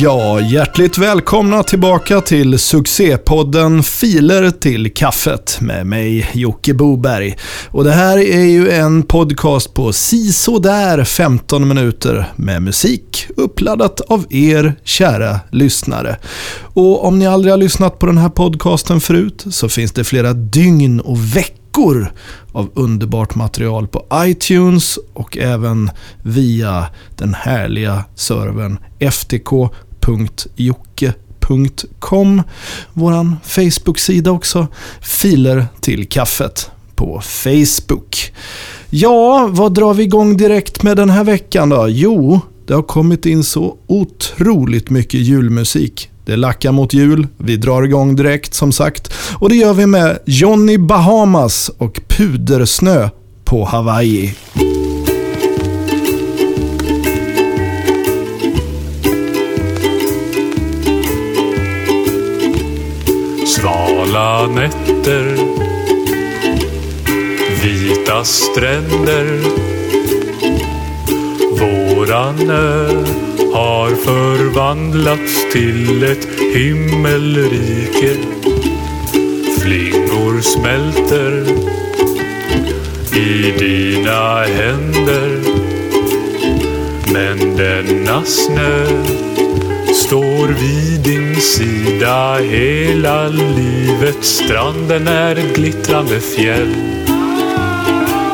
Ja, hjärtligt välkomna tillbaka till succépodden Filer till kaffet med mig Jocke Boberg. Och det här är ju en podcast på sisådär 15 minuter med musik uppladdat av er kära lyssnare. Och om ni aldrig har lyssnat på den här podcasten förut så finns det flera dygn och veckor av underbart material på iTunes och även via den härliga servern ftk.jocke.com. Våran Facebook-sida också. Filer till kaffet på Facebook. Ja, vad drar vi igång direkt med den här veckan då? Jo, det har kommit in så otroligt mycket julmusik. Det lackar mot jul, vi drar igång direkt som sagt. Och det gör vi med Johnny Bahamas och Pudersnö på Hawaii. Kala nätter. Vita stränder. Våran ö har förvandlats till ett himmelrike. Flingor smälter i dina händer. Men denna snö står vid din sida hela livet. Stranden är ett glittrande fjäll.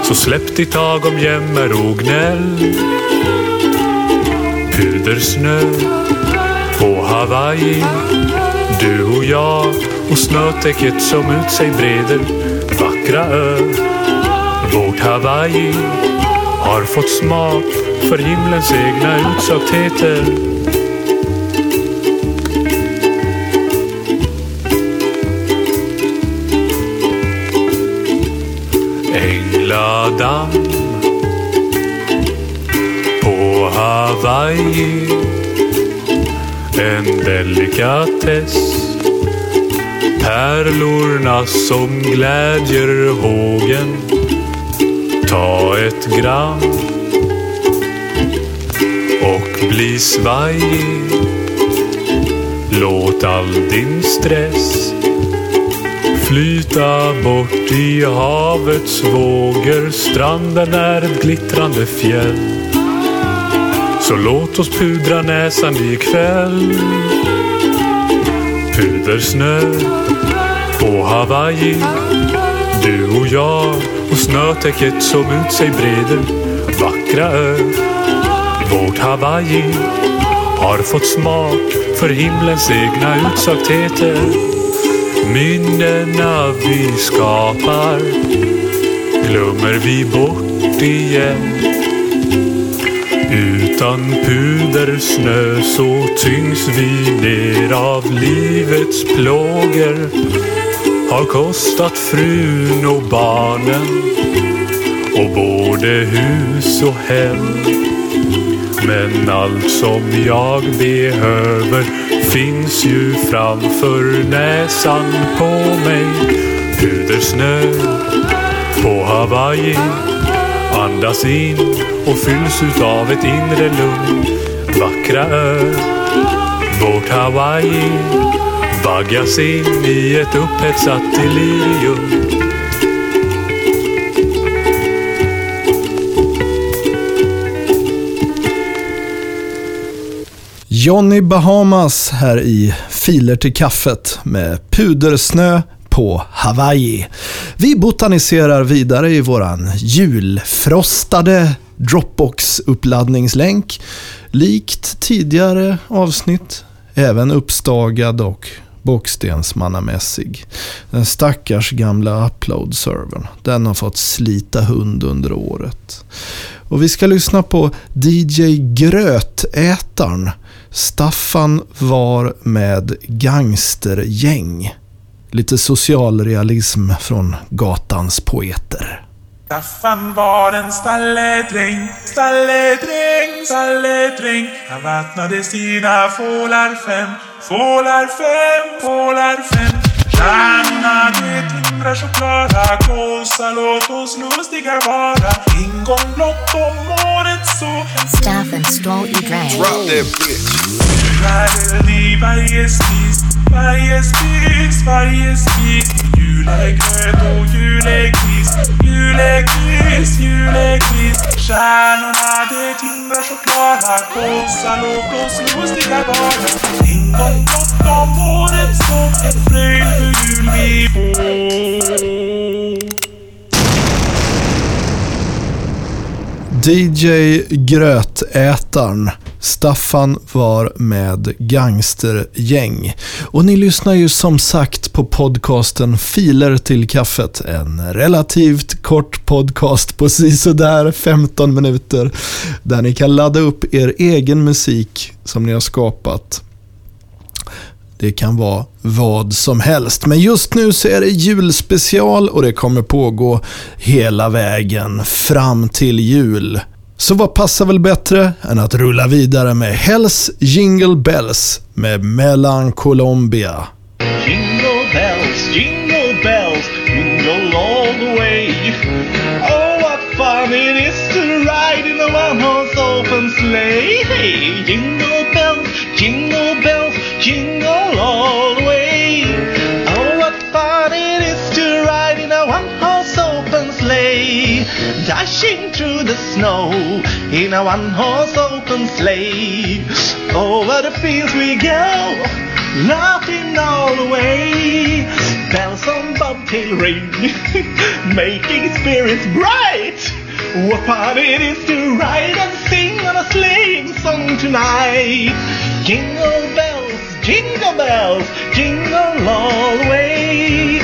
Så släpp ditt tag om jämmer och gnäll. Pudersnö på Hawaii. Du och jag och snötäcket som ut sig breder. Vackra ö, vårt Hawaii har fått smak för himlens egna utsöktheter. damm. På Hawaii. En delikatess. Pärlorna som glädjer hågen. Ta ett gram. Och bli svajig. Låt all din stress flyta bort i havets vågor. Stranden är ett glittrande fjäll. Så låt oss pudra näsan ikväll. Pudersnö på Hawaii. Du och jag och snötäcket som ut sig breder. Vackra ö, vårt Hawaii har fått smak för himlens egna utsöktheter. Minnena vi skapar glömmer vi bort igen. Utan pudersnö så tyngs vi ner av livets plågor. Har kostat frun och barnen och både hus och hem. Men allt som jag behöver finns ju framför näsan på mig. Pudersnö på Hawaii. Andas in och fylls utav ett inre lugn. Vackra ö, vårt Hawaii. Vaggas in i ett upphetsat delirium. Johnny Bahamas här i Filer till kaffet med pudersnö på Hawaii. Vi botaniserar vidare i våran julfrostade Dropbox-uppladdningslänk. Likt tidigare avsnitt, även uppstagad och bockstensmannamässig. Den stackars gamla upload-servern. Den har fått slita hund under året. Och vi ska lyssna på DJ Grötätaren. Staffan var med gangstergäng. Lite socialrealism från gatans poeter. Staffan var en stalledräng, stalledräng, stalledräng. Han vattnade sina fålar fem, fålar fem, fålar fem. Stjärnorna det tindrar så klara, gåsa låt oss lustiga vara. En gång blott om året så Staffen stole i drag. Drop that bitch. Världen i varje spis, varje spis, varje spis. Julegröt och julegris, julegris, julegris. Stjärnorna de tindrar så klara, gåsa låt oss lustiga vara. En gång blott om året så en fröjd för vi. DJ Grötätaren. Staffan var med gangstergäng. Och ni lyssnar ju som sagt på podcasten Filer till kaffet. En relativt kort podcast på sådär 15 minuter. Där ni kan ladda upp er egen musik som ni har skapat. Det kan vara vad som helst. Men just nu så är det julspecial och det kommer pågå hela vägen fram till jul. Så vad passar väl bättre än att rulla vidare med Hells Jingle Bells med Mellan Colombia. Jingle bells, jingle bells, jingle all the way. Oh, what fun it is to ride in a one-horse open sleigh. Hey, through the snow in a one-horse open sleigh. Over the fields we go laughing all the way. Bells on bobtail ring, making spirits bright. What fun it is to ride and sing on a sleighing song tonight. Jingle bells, jingle bells, jingle all the way.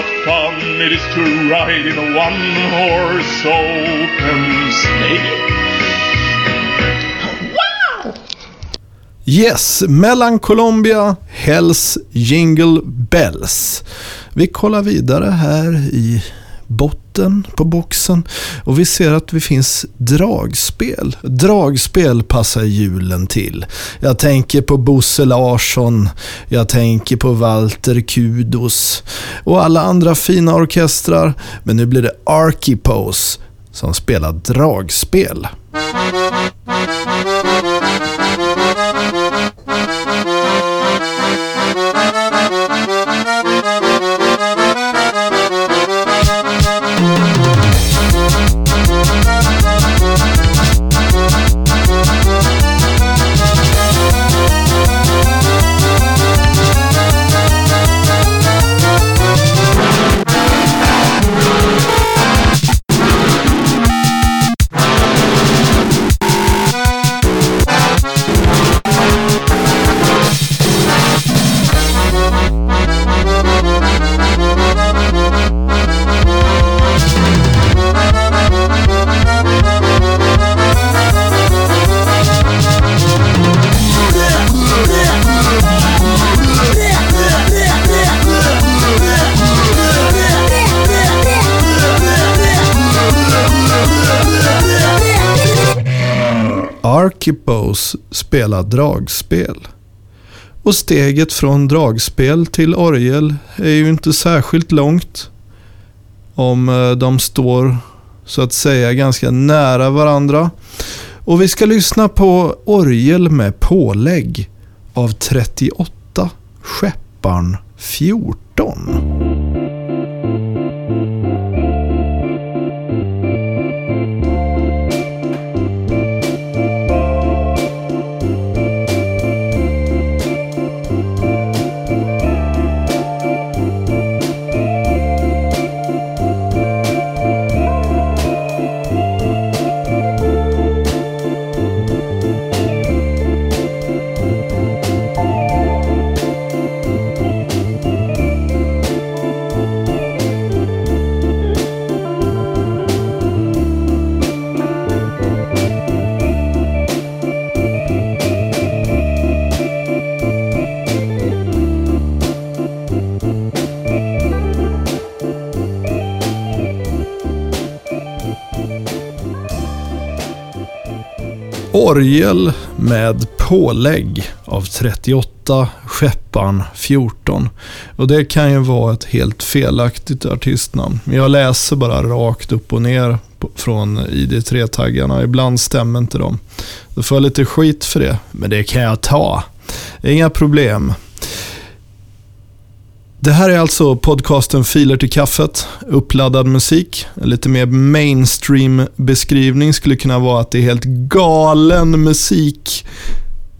Oh, what fun it is to ride in a one-horse open sleigh. Wow! Yes, mellan Colombia, Hells Jingle Bells. Vi kollar vidare här i botten på boxen och vi ser att det finns dragspel. Dragspel passar julen till. Jag tänker på Bosse Larsson, jag tänker på Walter Kudos och alla andra fina orkestrar. Men nu blir det Archipose som spelar dragspel. Archipose spela dragspel. Och steget från dragspel till orgel är ju inte särskilt långt. Om eh, de står så att säga ganska nära varandra. Och vi ska lyssna på orgel med pålägg av 38 38 Skepparn 14. Orgel med pålägg av 38 Skepparn 14. Och det kan ju vara ett helt felaktigt artistnamn. Jag läser bara rakt upp och ner från ID3-taggarna. Ibland stämmer inte de. Då får jag lite skit för det. Men det kan jag ta. Inga problem. Det här är alltså podcasten Filer till kaffet, uppladdad musik. En lite mer mainstream beskrivning skulle kunna vara att det är helt galen musik.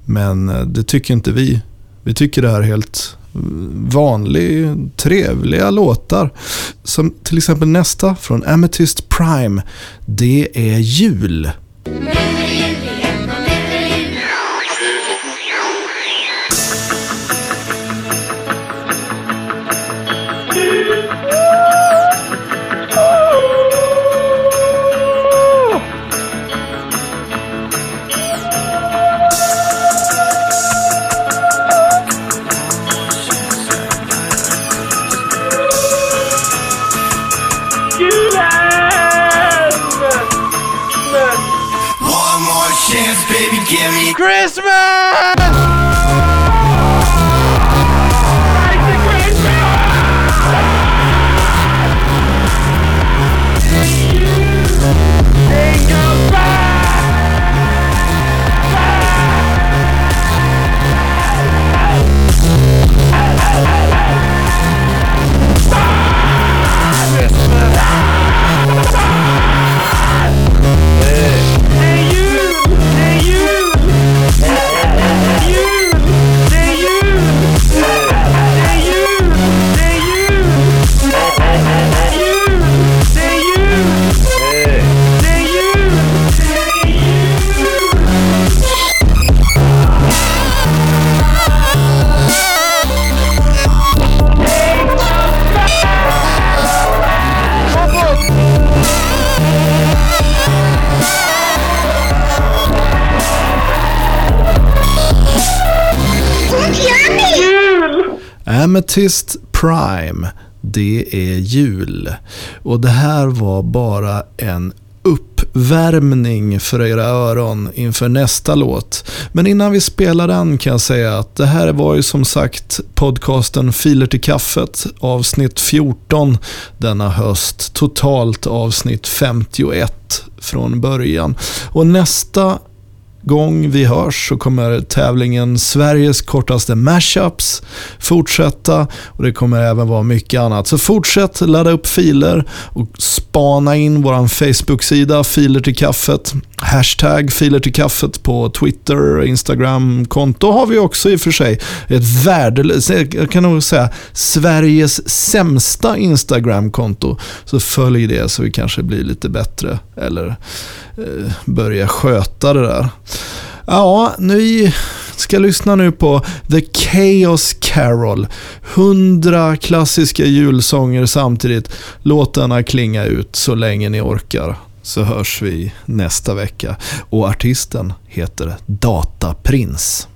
Men eh, det tycker inte vi. Vi tycker det här är helt eh, vanliga, trevliga låtar. Som till exempel nästa från Amethyst Prime. Det är jul. Amethyst Prime, det är jul. Och det här var bara en uppvärmning för era öron inför nästa låt. Men innan vi spelar den kan jag säga att det här var ju som sagt podcasten Filer till kaffet, avsnitt 14 denna höst. Totalt avsnitt 51 från början. Och nästa gång vi hörs så kommer tävlingen Sveriges kortaste mashups fortsätta och det kommer även vara mycket annat. Så fortsätt ladda upp filer och spana in vår Facebook-sida Filer till kaffet. Hashtag Filer till kaffet på Twitter, Instagram-konto har vi också i och för sig. Ett värdelöst, jag kan nog säga Sveriges sämsta Instagram-konto. Så följ det så vi kanske blir lite bättre eller eh, börja sköta det där. Ja, ni ska lyssna nu på The Chaos Carol. Hundra klassiska julsånger samtidigt. Låt denna klinga ut så länge ni orkar. Så hörs vi nästa vecka. Och artisten heter Dataprins.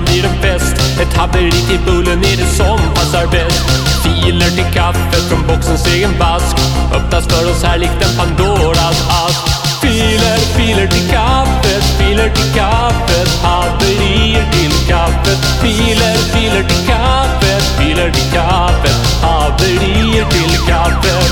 Så blir en fest. Ett haveri till bullen är det som passar bäst. Filer till kaffet från boxens egen vask. Öppnas för oss här likt en Pandoras ask. Filer, filer till kaffet, filer till kaffet. Haverier till kaffet. Filer, filer till kaffet, filer till kaffet. Haverier till kaffet.